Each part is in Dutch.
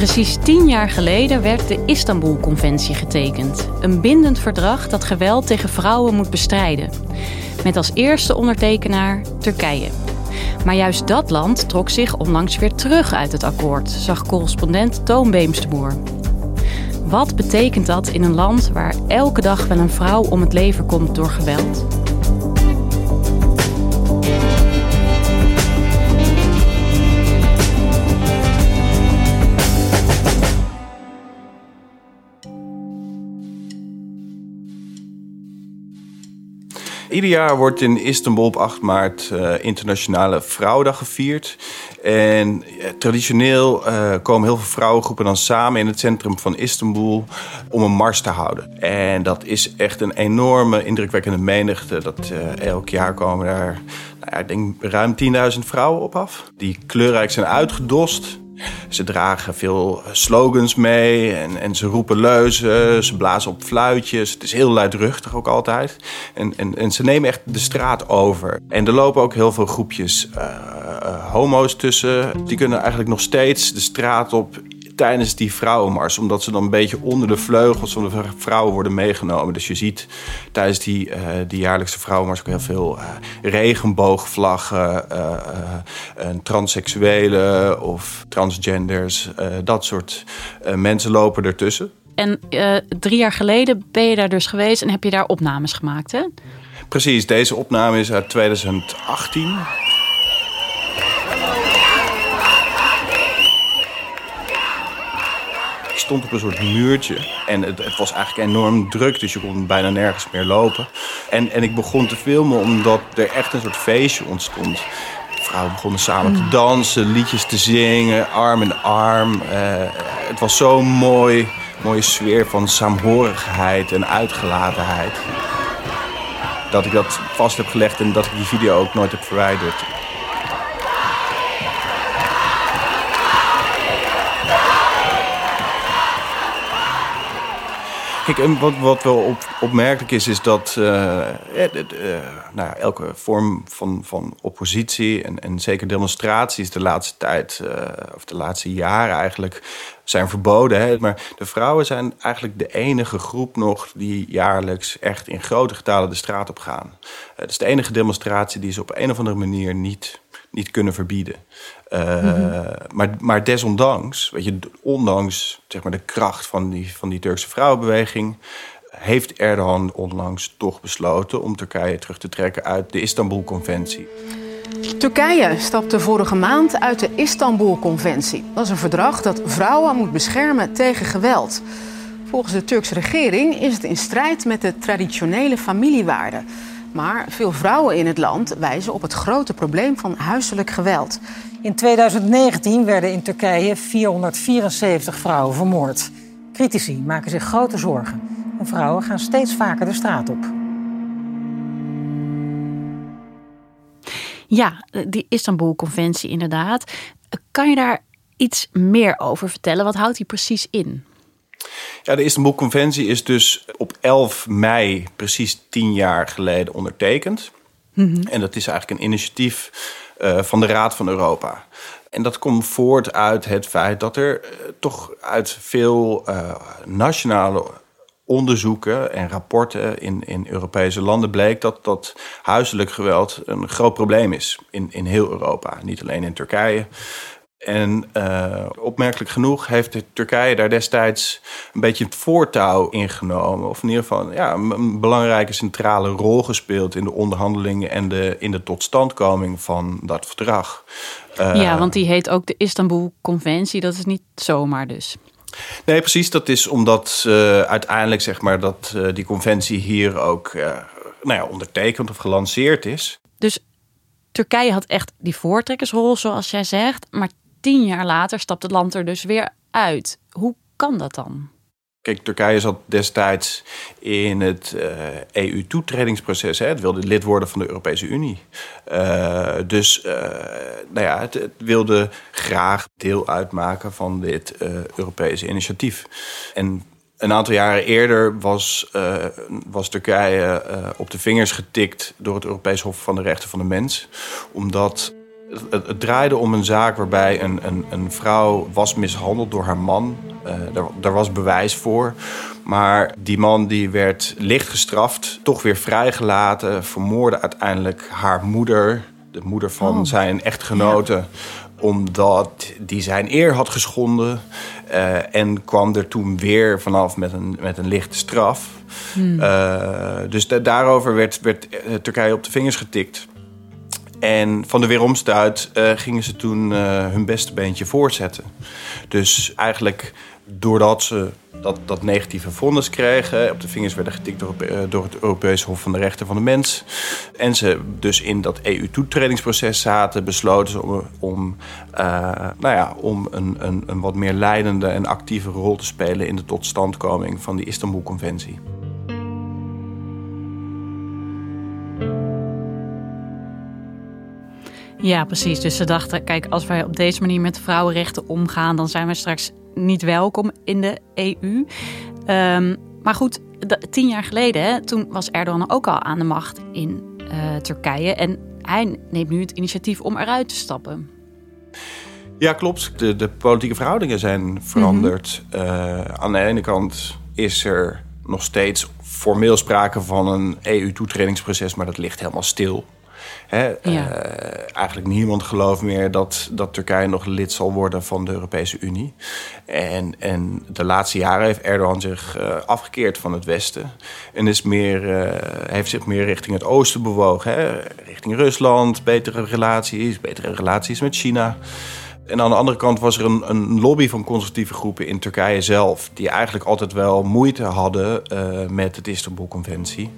Precies tien jaar geleden werd de Istanbul-conventie getekend. Een bindend verdrag dat geweld tegen vrouwen moet bestrijden. Met als eerste ondertekenaar Turkije. Maar juist dat land trok zich onlangs weer terug uit het akkoord, zag correspondent Toon Beemsterboer. Wat betekent dat in een land waar elke dag wel een vrouw om het leven komt door geweld? Ieder jaar wordt in Istanbul op 8 maart uh, Internationale Vrouwendag gevierd. En uh, traditioneel uh, komen heel veel vrouwengroepen dan samen in het centrum van Istanbul om een mars te houden. En dat is echt een enorme, indrukwekkende menigte. Dat elk jaar komen daar, nou ik denk, ruim 10.000 vrouwen op af. Die kleurrijk zijn uitgedost. Ze dragen veel slogans mee en, en ze roepen leuzen, ze blazen op fluitjes. Het is heel luidruchtig ook altijd. En, en, en ze nemen echt de straat over. En er lopen ook heel veel groepjes uh, uh, homo's tussen. Die kunnen eigenlijk nog steeds de straat op tijdens die vrouwenmars. Omdat ze dan een beetje onder de vleugels van de vrouwen worden meegenomen. Dus je ziet tijdens die, uh, die jaarlijkse vrouwenmars ook heel veel uh, regenboogvlaggen. Uh, transseksuelen of transgenders. dat soort mensen lopen ertussen. En drie jaar geleden ben je daar dus geweest en heb je daar opnames gemaakt, hè? Precies, deze opname is uit 2018. Stond op een soort muurtje. En het, het, was eigenlijk enorm druk, dus je kon bijna nergens meer lopen. En, en ik begon te filmen omdat er echt een soort feestje ontstond. Vrouwen begonnen samen te dansen, liedjes te zingen, arm in arm. Uh, het was zo'n mooi, mooie sfeer van saamhorigheid en uitgelatenheid. Dat ik dat vast heb gelegd en dat ik die video ook nooit heb verwijderd. En wat, wat wel op, opmerkelijk is, is dat uh, uh, nou, elke vorm van, van oppositie en, en zeker demonstraties de laatste tijd, uh, of de laatste jaren eigenlijk, zijn verboden. Hè? Maar de vrouwen zijn eigenlijk de enige groep nog die jaarlijks echt in grote getalen de straat op gaan. Het is de enige demonstratie die ze op een of andere manier niet, niet kunnen verbieden. Uh, mm-hmm. maar, maar desondanks, weet je, ondanks zeg maar, de kracht van die, van die Turkse vrouwenbeweging, heeft Erdogan onlangs toch besloten om Turkije terug te trekken uit de Istanbul-conventie. Turkije stapte vorige maand uit de Istanbul-conventie. Dat is een verdrag dat vrouwen moet beschermen tegen geweld. Volgens de Turkse regering is het in strijd met de traditionele familiewaarden. Maar veel vrouwen in het land wijzen op het grote probleem van huiselijk geweld. In 2019 werden in Turkije 474 vrouwen vermoord. Critici maken zich grote zorgen. En vrouwen gaan steeds vaker de straat op. Ja, die Istanbul-conventie inderdaad. Kan je daar iets meer over vertellen? Wat houdt die precies in? Ja, de Istanbul-conventie is dus op 11 mei, precies tien jaar geleden, ondertekend. Mm-hmm. En dat is eigenlijk een initiatief uh, van de Raad van Europa. En dat komt voort uit het feit dat er uh, toch uit veel uh, nationale onderzoeken en rapporten in, in Europese landen bleek dat dat huiselijk geweld een groot probleem is in, in heel Europa. Niet alleen in Turkije. En uh, opmerkelijk genoeg heeft Turkije daar destijds een beetje het voortouw ingenomen. Of in ieder geval ja, een belangrijke centrale rol gespeeld in de onderhandelingen en de, in de totstandkoming van dat verdrag. Uh, ja, want die heet ook de Istanbul-conventie. Dat is niet zomaar dus. Nee, precies. Dat is omdat uh, uiteindelijk zeg maar, dat die conventie hier ook nou ja, ondertekend of gelanceerd is. Dus Turkije had echt die voortrekkersrol, zoals jij zegt. Maar tien jaar later stapt het land er dus weer uit. Hoe kan dat dan? Kijk, Turkije zat destijds in het EU-toetredingsproces. Het wilde lid worden van de Europese Unie. Uh, dus uh, nou ja, het, het, wilde graag deel uitmaken van dit Europese initiatief. En een aantal jaren eerder was, was Turkije op de vingers getikt door het Europees Hof van de Rechten van de Mens. Omdat het, het, draaide om een zaak waarbij een, een, een vrouw was mishandeld door haar man. Uh, daar, daar, was bewijs voor. Maar die man die werd licht gestraft, toch weer vrijgelaten, vermoorde uiteindelijk haar moeder, de moeder van oh. zijn echtgenote. Omdat die zijn eer had geschonden. Uh, en kwam er toen weer vanaf met een, met een lichte straf. Hmm. Uh, dus daarover werd, werd Turkije op de vingers getikt. En van de weeromstuit uh, gingen ze toen uh, hun beste beentje voortzetten. Dus eigenlijk doordat ze dat, dat negatieve vonnis kregen, op de vingers werden getikt door, uh, door het Europese Hof van de Rechten van de Mens. En ze dus in dat EU-toetredingsproces zaten, besloten ze om, om, nou ja, om een, een, een wat meer leidende en actieve rol te spelen in de totstandkoming van die Istanbul-conventie. Ja, precies. Dus ze dachten, kijk, als wij op deze manier met vrouwenrechten omgaan, dan zijn we straks niet welkom in de EU. Um, maar goed, tien jaar geleden, hè, toen was Erdogan ook al aan de macht in uh, Turkije. En hij neemt nu het initiatief om eruit te stappen. Ja, klopt. De, de politieke verhoudingen zijn veranderd. Mm -hmm. uh, aan de ene kant is er nog steeds formeel sprake van een EU-toetredingsproces, maar dat ligt helemaal stil. Hè, ja. uh, eigenlijk niemand gelooft meer dat, dat Turkije nog lid zal worden van de Europese Unie. En, en de laatste jaren heeft Erdogan zich uh, afgekeerd van het Westen. En is meer, uh, heeft zich meer richting het oosten bewogen. Hè, richting Rusland, betere relaties, betere relaties met China. En aan de andere kant was er een, een, lobby van conservatieve groepen in Turkije zelf... die eigenlijk altijd wel moeite hadden uh, met het Istanbul-conventie.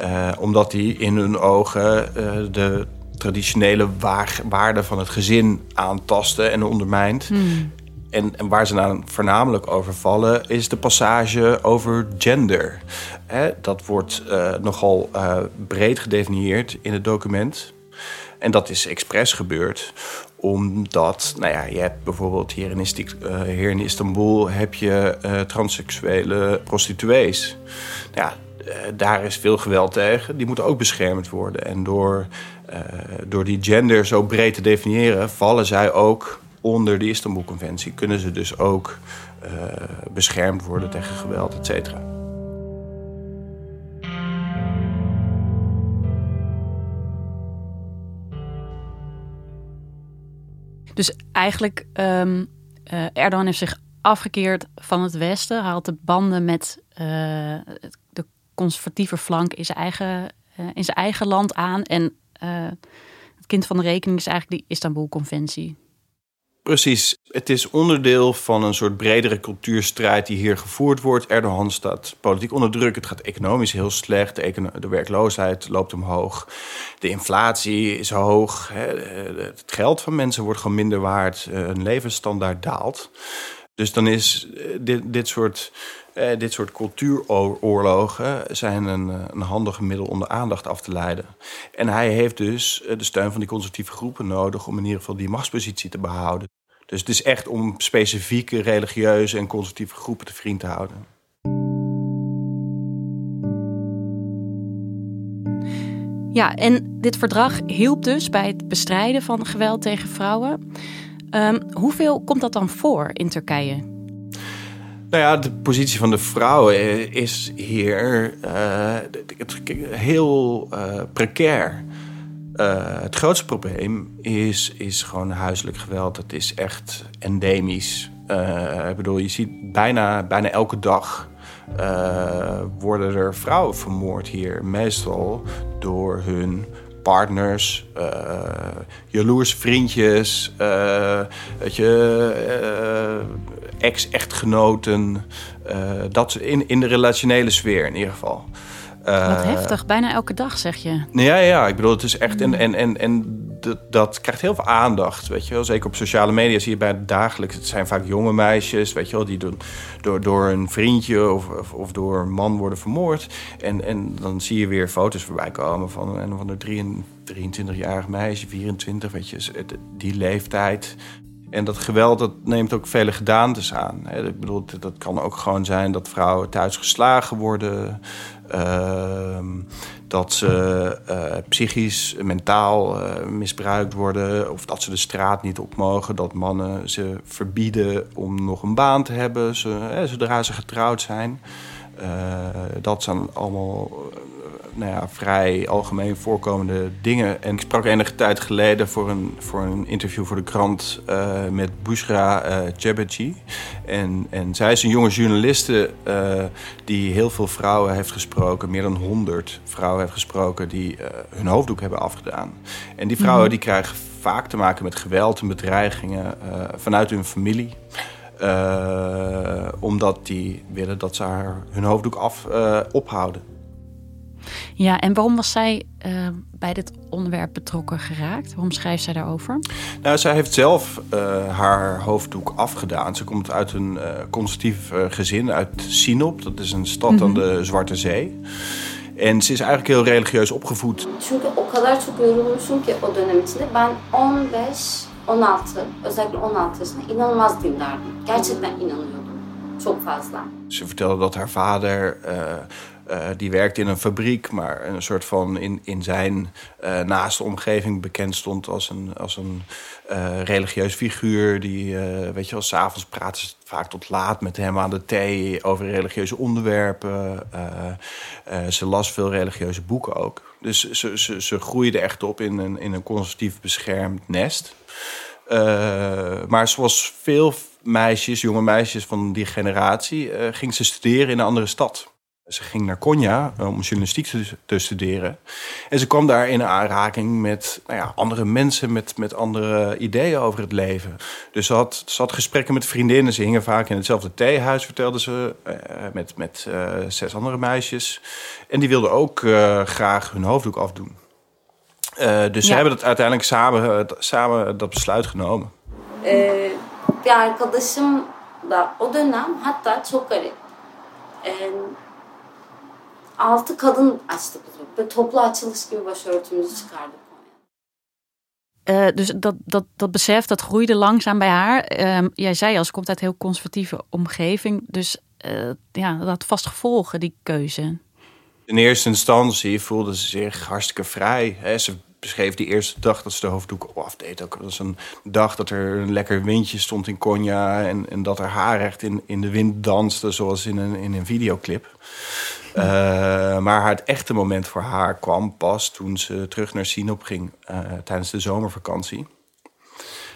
Uh, omdat die in hun ogen uh, de traditionele waarden van het gezin aantasten en ondermijnt. Hmm. En, en, waar ze dan voornamelijk over vallen, is de passage over gender. Hè, dat wordt nogal breed gedefinieerd in het document. En dat is expres gebeurd, omdat, nou ja, je hebt bijvoorbeeld hier in, uh, hier in Istanbul heb je uh, transseksuele prostituees. Ja, daar is veel geweld tegen. Die moeten ook beschermd worden. En door, door die gender zo breed te definiëren, vallen zij ook onder de Istanbul-conventie. Kunnen ze dus ook beschermd worden tegen geweld, et cetera. Dus eigenlijk, uh, Erdogan heeft zich afgekeerd van het Westen. Had de banden met de conservatieve flank in zijn eigen, uh, in zijn eigen land aan. En het kind van de rekening is eigenlijk die Istanbul-conventie. Precies. Het is onderdeel van een soort bredere cultuurstrijd die hier gevoerd wordt. Erdogan staat politiek onder druk. Het gaat economisch heel slecht. De, de werkloosheid loopt omhoog. De inflatie is hoog. Het geld van mensen wordt gewoon minder waard. Hun levensstandaard daalt. Dus dan is eh, dit, dit soort eh, dit soort cultuuroorlogen zijn een, eh, een handig middel om de aandacht af te leiden. En hij heeft dus de steun van die conservatieve groepen nodig om in ieder geval die machtspositie te behouden. Dus het is echt om specifieke religieuze en conservatieve groepen te vriend te houden. Ja, en dit verdrag hielp dus bij het bestrijden van geweld tegen vrouwen. Um, hoeveel komt dat dan voor in Turkije? Nou ja, de positie van de vrouw eh, is hier uh, heel uh, precair. Het grootste probleem is, is gewoon huiselijk geweld. Het is echt endemisch. ik bedoel, je ziet bijna, bijna elke dag worden er vrouwen vermoord hier. Meestal door hun partners, uh, jaloers vriendjes, uh, je, uh, ex-echtgenoten. dat in, in de relationele sfeer in ieder geval. Wat heftig, bijna elke dag zeg je. Ja, ja, ik bedoel, het is echt. En, en, en, en dat, krijgt heel veel aandacht. Weet je wel, zeker op sociale media zie je bij dagelijks. Het zijn vaak jonge meisjes, weet je wel, die doen, door, door een vriendje of, of, of, door een man worden vermoord. En, en dan zie je weer foto's voorbij komen van een van de 23-jarig meisje, 24, weet je, die leeftijd. En dat geweld dat neemt ook vele gedaantes aan. Ik bedoel, dat kan ook gewoon zijn dat vrouwen thuis geslagen worden. Ehm, dat ze uh, psychisch, mentaal uh, misbruikt worden. Of dat ze de straat niet op mogen. Dat mannen ze verbieden om nog een baan te hebben ze, zodra ze getrouwd zijn. Uh, dat zijn allemaal nou ja, vrij algemeen voorkomende dingen. En ik sprak enige tijd geleden voor een, voor een interview voor de krant uh, met Bushra uh, En, en zij is een jonge journaliste uh, die heel veel vrouwen heeft gesproken. Meer dan 100 vrouwen heeft gesproken die hun hoofddoek hebben afgedaan. En die vrouwen mm. die krijgen vaak te maken met geweld en bedreigingen vanuit hun familie. omdat die willen dat ze haar hun hoofddoek af ophouden. Ja, en waarom was zij uh, bij dit onderwerp betrokken geraakt? Waarom schrijft zij daarover? Nou, zij heeft zelf uh, haar hoofddoek afgedaan. Ze komt uit een uh, conservatief gezin uit Sinop. Dat is een stad mm -hmm. aan de Zwarte Zee. En ze is eigenlijk heel religieus opgevoed. Çünkü o kadar çok yorulmuşum ki o dönem içinde. Ben 15, 16, özellikle 16 yaşında inanılmaz dinlerdim. Gerçekten inanıyordum. Çok fazla. Ze vertelde dat haar vader uh, die werkte in een fabriek, maar een soort van in, in zijn uh, naaste omgeving bekend stond als een, als een uh, religieus figuur. Die, weet je wel, s'avonds praten ze vaak tot laat met hem aan de thee over religieuze onderwerpen. ze las veel religieuze boeken ook. Dus ze, ze, ze groeide echt op in een, in een conservatief beschermd nest. maar zoals veel meisjes, jonge meisjes van die generatie, ging ze studeren in een andere stad. Ze ging naar Konya eh, om journalistiek te, studeren. En ze kwam daar in aanraking met nou ja, andere mensen, met, met andere ideeën over het leven. Dus ze had, ze had gesprekken met vriendinnen. Ze hingen vaak in hetzelfde theehuis, vertelde ze, uh, met, met uh, zes andere meisjes. En die wilden ook uh, graag hun hoofddoek afdoen. dus ja. ze hebben dat uiteindelijk samen, samen dat besluit genomen. bir arkadaşım da o dönem hatta çok garip. Altı kadın açtı bizim. Böyle toplu açılış gibi başörtümüzü çıkardık. Uh, dus dat, dat, dat besef dat groeide langzaam bij haar. Uh, jij zei al, ze komt uit een heel conservatieve omgeving. Dus uh, ja, dat had vast gevolgen, die keuze. In eerste instantie voelde ze zich hartstikke vrij. Hè. Ze beschreef die eerste dag dat ze de hoofddoek afdeed. Ook, dat was een dag dat er een lekker windje stond in Konya... en, en dat haar haar echt in, in de wind danste, zoals in een, in een videoclip. Uh, maar het echte moment voor haar kwam pas toen ze terug naar Sinop ging uh, tijdens de zomervakantie.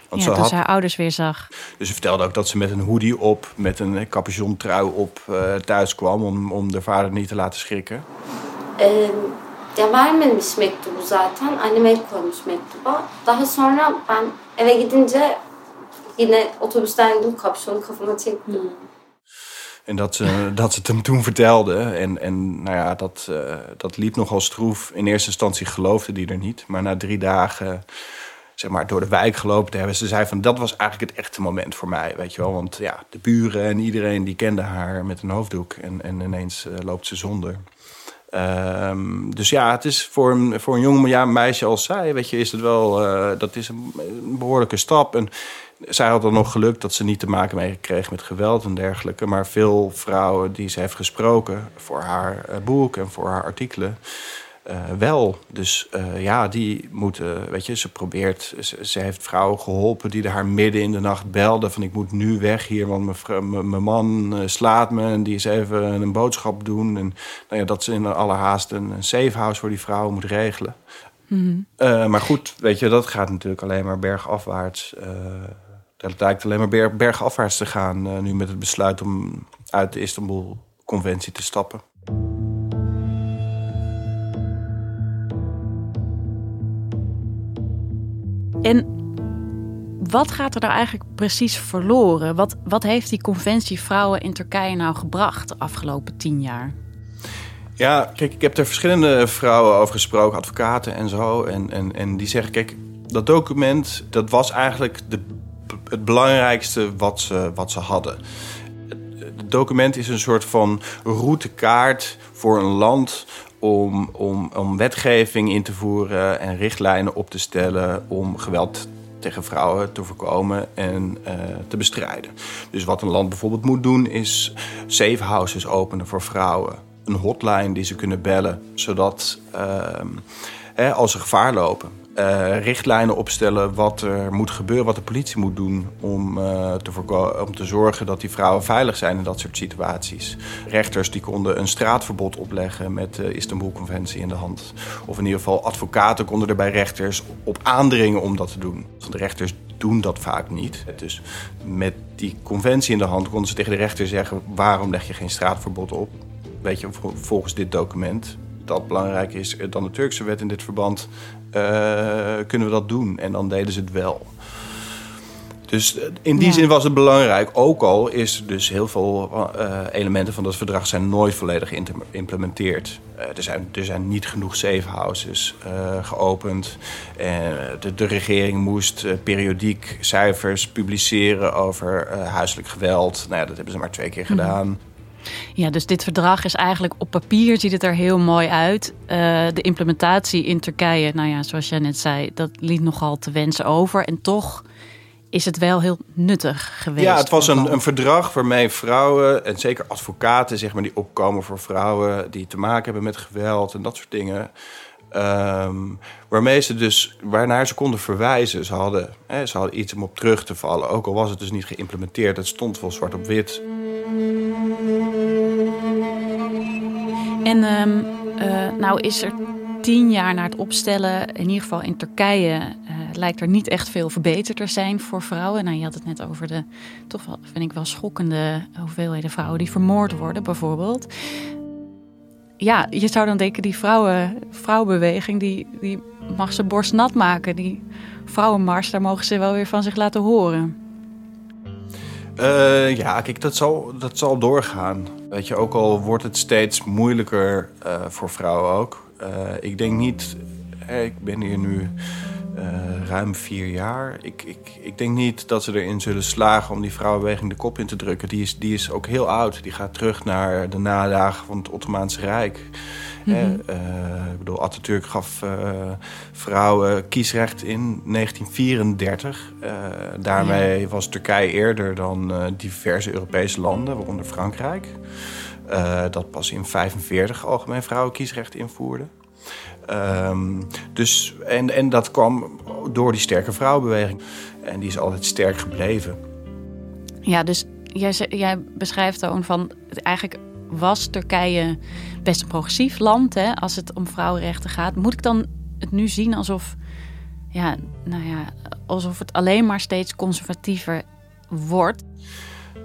Want ja, ze toen had, haar ouders weer zag. Dus ze vertelde ook dat ze met een hoodie op, met een capuchon trui op uh, thuis kwam om, om de vader niet te laten schrikken. ya vermemiş mektubu zaten. Annem el koymuş mektuba. Daha sonra ben eve gidince yine otobüsten indim kapşonu kafama çektim. Hmm. En dat ze, dat ze het hem toen vertelde. En, en nou ja, dat, uh, dat liep nogal stroef. In eerste instantie geloofde die er niet. Maar na drie dagen zeg maar, door de wijk gelopen te hebben. Ze zei van, dat was eigenlijk het echte moment voor mij, weet je wel. Want ja, de buren en iedereen die kende haar met een hoofddoek. En, en ineens uh, loopt ze zonder. Um, dus ja, het is voor een, voor een jong ja, meisje als zij, weet je, is het wel, uh, dat is een, een behoorlijke stap. En zij had dan nog geluk dat ze niet te maken mee kreeg met geweld en dergelijke. Maar veel vrouwen die ze heeft gesproken voor haar uh, boek en voor haar artikelen. wel. Dus ja, die moeten, weet je, ze probeert, ze, heeft vrouwen geholpen die haar midden in de nacht belden van ik moet nu weg hier, want mijn man slaat me en die is even een boodschap doen. En nou ja, dat ze in alle haast een, een safe house voor die vrouwen moet regelen. Mhm. maar goed, weet je, dat gaat natuurlijk alleen maar bergafwaarts het lijkt alleen maar berg, bergafwaarts te gaan uh, nu met het besluit om uit de Istanbul-conventie te stappen. En wat gaat er nou eigenlijk precies verloren? Wat, wat heeft die conventie vrouwen in Turkije nou gebracht de afgelopen tien jaar? Ja, kijk, ik heb er verschillende vrouwen over gesproken, advocaten en zo. En, en, en die zeggen, kijk, dat document, dat was eigenlijk de het belangrijkste wat ze, wat ze hadden. Het document is een soort van routekaart voor een land om, om, om wetgeving in te voeren en richtlijnen op te stellen om geweld tegen vrouwen te voorkomen en uh, te bestrijden. Dus wat een land bijvoorbeeld moet doen is safe houses openen voor vrouwen. Een hotline die ze kunnen bellen, zodat uh, als ze gevaar lopen uh, richtlijnen opstellen wat er moet gebeuren, wat de politie moet doen om, uh, te om te zorgen dat die vrouwen veilig zijn in dat soort situaties. Rechters die konden een straatverbod opleggen met de Istanbul-conventie in de hand. Of in ieder geval advocaten konden er bij rechters op aandringen om dat te doen. Want de rechters doen dat vaak niet. Dus met die conventie in de hand konden ze tegen de rechter zeggen: waarom leg je geen straatverbod op? Weet je, volgens dit document dat belangrijker is dan de Turkse wet in dit verband, kunnen we dat doen? En dan deden ze het wel. Dus eh, in die zin was het belangrijk. Ook al is dus heel veel uh, elementen van dat verdrag zijn nooit volledig geïmplementeerd. Uh, er, zijn, er zijn niet genoeg safe houses uh, geopend. De, de, regering moest periodiek cijfers publiceren over huiselijk geweld. Nou ja, dat hebben ze maar twee keer mhm. gedaan. Ja, dus dit verdrag is eigenlijk op papier ziet het er heel mooi uit. Uh, de implementatie in Turkije, nou ja, zoals jij net zei, dat liet nogal te wensen over. En toch is het wel heel nuttig geweest. Ja, het was een, een verdrag waarmee vrouwen en zeker advocaten, zeg maar, die opkomen voor vrouwen die te maken hebben met geweld en dat soort dingen. Um, waarmee ze dus, waarnaar ze konden verwijzen. Ze hadden, hè, ze hadden iets om op terug te vallen. Ook al was het dus niet geïmplementeerd. Het stond wel zwart op wit. En um, nou is er tien jaar na het opstellen, in ieder geval in Turkije, uh, lijkt er niet echt veel verbeterd te zijn voor vrouwen. Nou, je had het net over de, toch wel, vind ik wel schokkende hoeveelheden vrouwen die vermoord worden, bijvoorbeeld ja, je zou dan denken, die vrouwen, vrouwenbeweging, die, die mag ze borst nat maken. Die vrouwenmars, daar mogen ze wel weer van zich laten horen. Uh, ja, kijk, dat zal, dat zal doorgaan. Weet je, ook al wordt het steeds moeilijker uh, voor vrouwen ook. Uh, ik denk niet, ik ben hier nu ruim vier jaar. Ik, ik, ik denk niet dat ze erin zullen slagen om die vrouwenbeweging de kop in te drukken. Die is, die is ook heel oud. Die gaat terug naar de nadagen van het Ottomaanse Rijk. Mm -hmm. uh, ik bedoel, Atatürk gaf uh, vrouwen kiesrecht in 1934. daarmee ja. was Turkije eerder dan diverse Europese landen, waaronder Frankrijk. dat pas in 1945 algemeen vrouwen kiesrecht invoerde. Um, dus, en, en dat kwam door die sterke vrouwenbeweging. En die is altijd sterk gebleven. Ja, dus jij, jij beschrijft dan van... Eigenlijk was Turkije best een progressief land hè, als het om vrouwenrechten gaat. Moet ik dan het nu zien alsof, ja, nou ja, alsof het alleen maar steeds conservatiever wordt?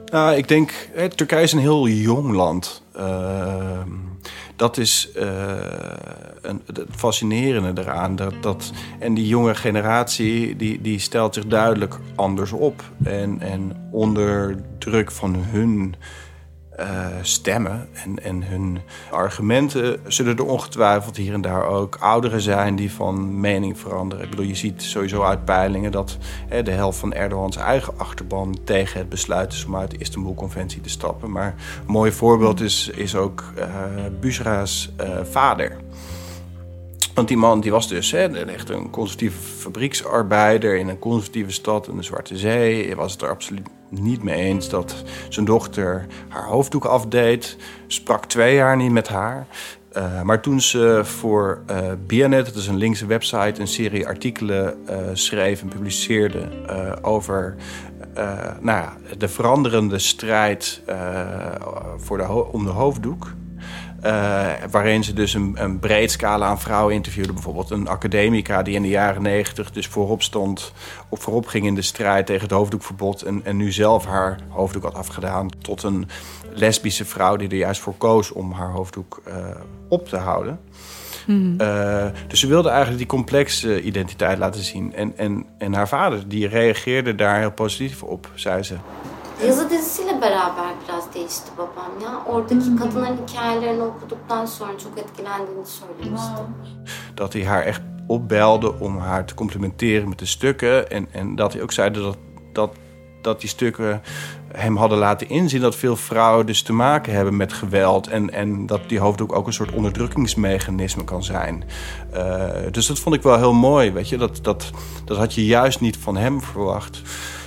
Nou, ik denk, hè, Turkije is een heel jong land. Uh, dat is uh, een, het fascinerende eraan. Dat, dat, en die jonge generatie die, die stelt zich duidelijk anders op. En, en onder druk van hun uh, stemmen en, en hun argumenten zullen er ongetwijfeld hier en daar ook ouderen zijn die van mening veranderen. Ik bedoel, je ziet sowieso uit peilingen dat hè, de helft van Erdogans eigen achterban tegen het besluit is om uit de Istanbul-conventie te stappen. Maar een mooi voorbeeld is, is ook uh, vader. Want die man die was dus hè, echt een conservatieve fabrieksarbeider in een conservatieve stad in de Zwarte Zee. Hij was het er absoluut niet mee eens dat zijn dochter haar hoofddoek afdeed. Sprak twee jaar niet met haar. Uh, maar toen ze voor uh, BNet, dat is een linkse website, een serie artikelen uh, schreef en publiceerde over nou ja, de veranderende strijd voor de om de hoofddoek. Uh, waarin ze dus een, een, breed scala aan vrouwen interviewden. Bijvoorbeeld een academica die in de jaren negentig dus voorop stond... of voorop ging in de strijd tegen het hoofddoekverbod... en, en nu zelf haar hoofddoek had afgedaan... tot een lesbische vrouw die er juist voor koos om haar hoofddoek uh, op te houden. Mm. Uh, dus ze wilde eigenlijk die complexe identiteit laten zien. En, en, en haar vader die reageerde daar heel positief op, zei ze. Yazı dizisiyle beraber biraz değişti babam ya. Oradaki kadınların hikayelerini okuduktan sonra çok etkilendiğini söylemişti. Dat hij haar echt opbelde om haar te complimenteren met de stukken. En, en dat hij ook zei dat, dat, dat die stukken hem hadden laten inzien dat veel vrouwen dus te maken hebben met geweld. En, en dat die hoofddoek ook een soort onderdrukkingsmechanisme kan zijn. Uh, dus dat vond ik wel heel mooi, weet je. Dat, dat, dat had je juist niet van hem verwacht.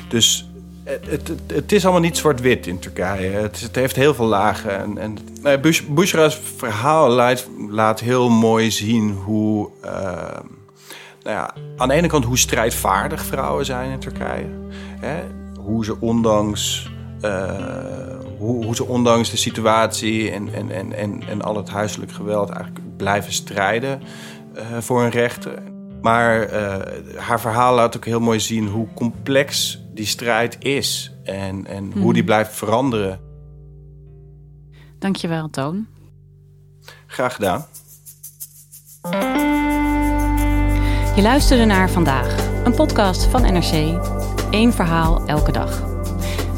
Dus het, het, het, is allemaal niet zwart-wit in Turkije. Het, het, heeft heel veel lagen. En, en nou Bush, Bushra's verhaal laat, laat, heel mooi zien hoe... Uh, nou ja, aan de ene kant hoe strijdvaardig vrouwen zijn in Turkije. Hè? Hoe ze ondanks... Uh, hoe, hoe, ze ondanks de situatie en, en, en, en, en al het huiselijk geweld eigenlijk blijven strijden uh, voor hun rechten. Maar haar verhaal laat ook heel mooi zien hoe complex die strijd is en, en hoe die hmm. blijft veranderen. Dankjewel, Toon. Graag gedaan. Je luisterde naar Vandaag, een podcast van NRC. Eén verhaal elke dag.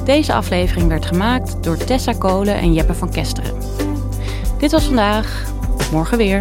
Deze aflevering werd gemaakt door Tessa Kolen en Jeppe van Kesteren. Dit was vandaag, morgen weer.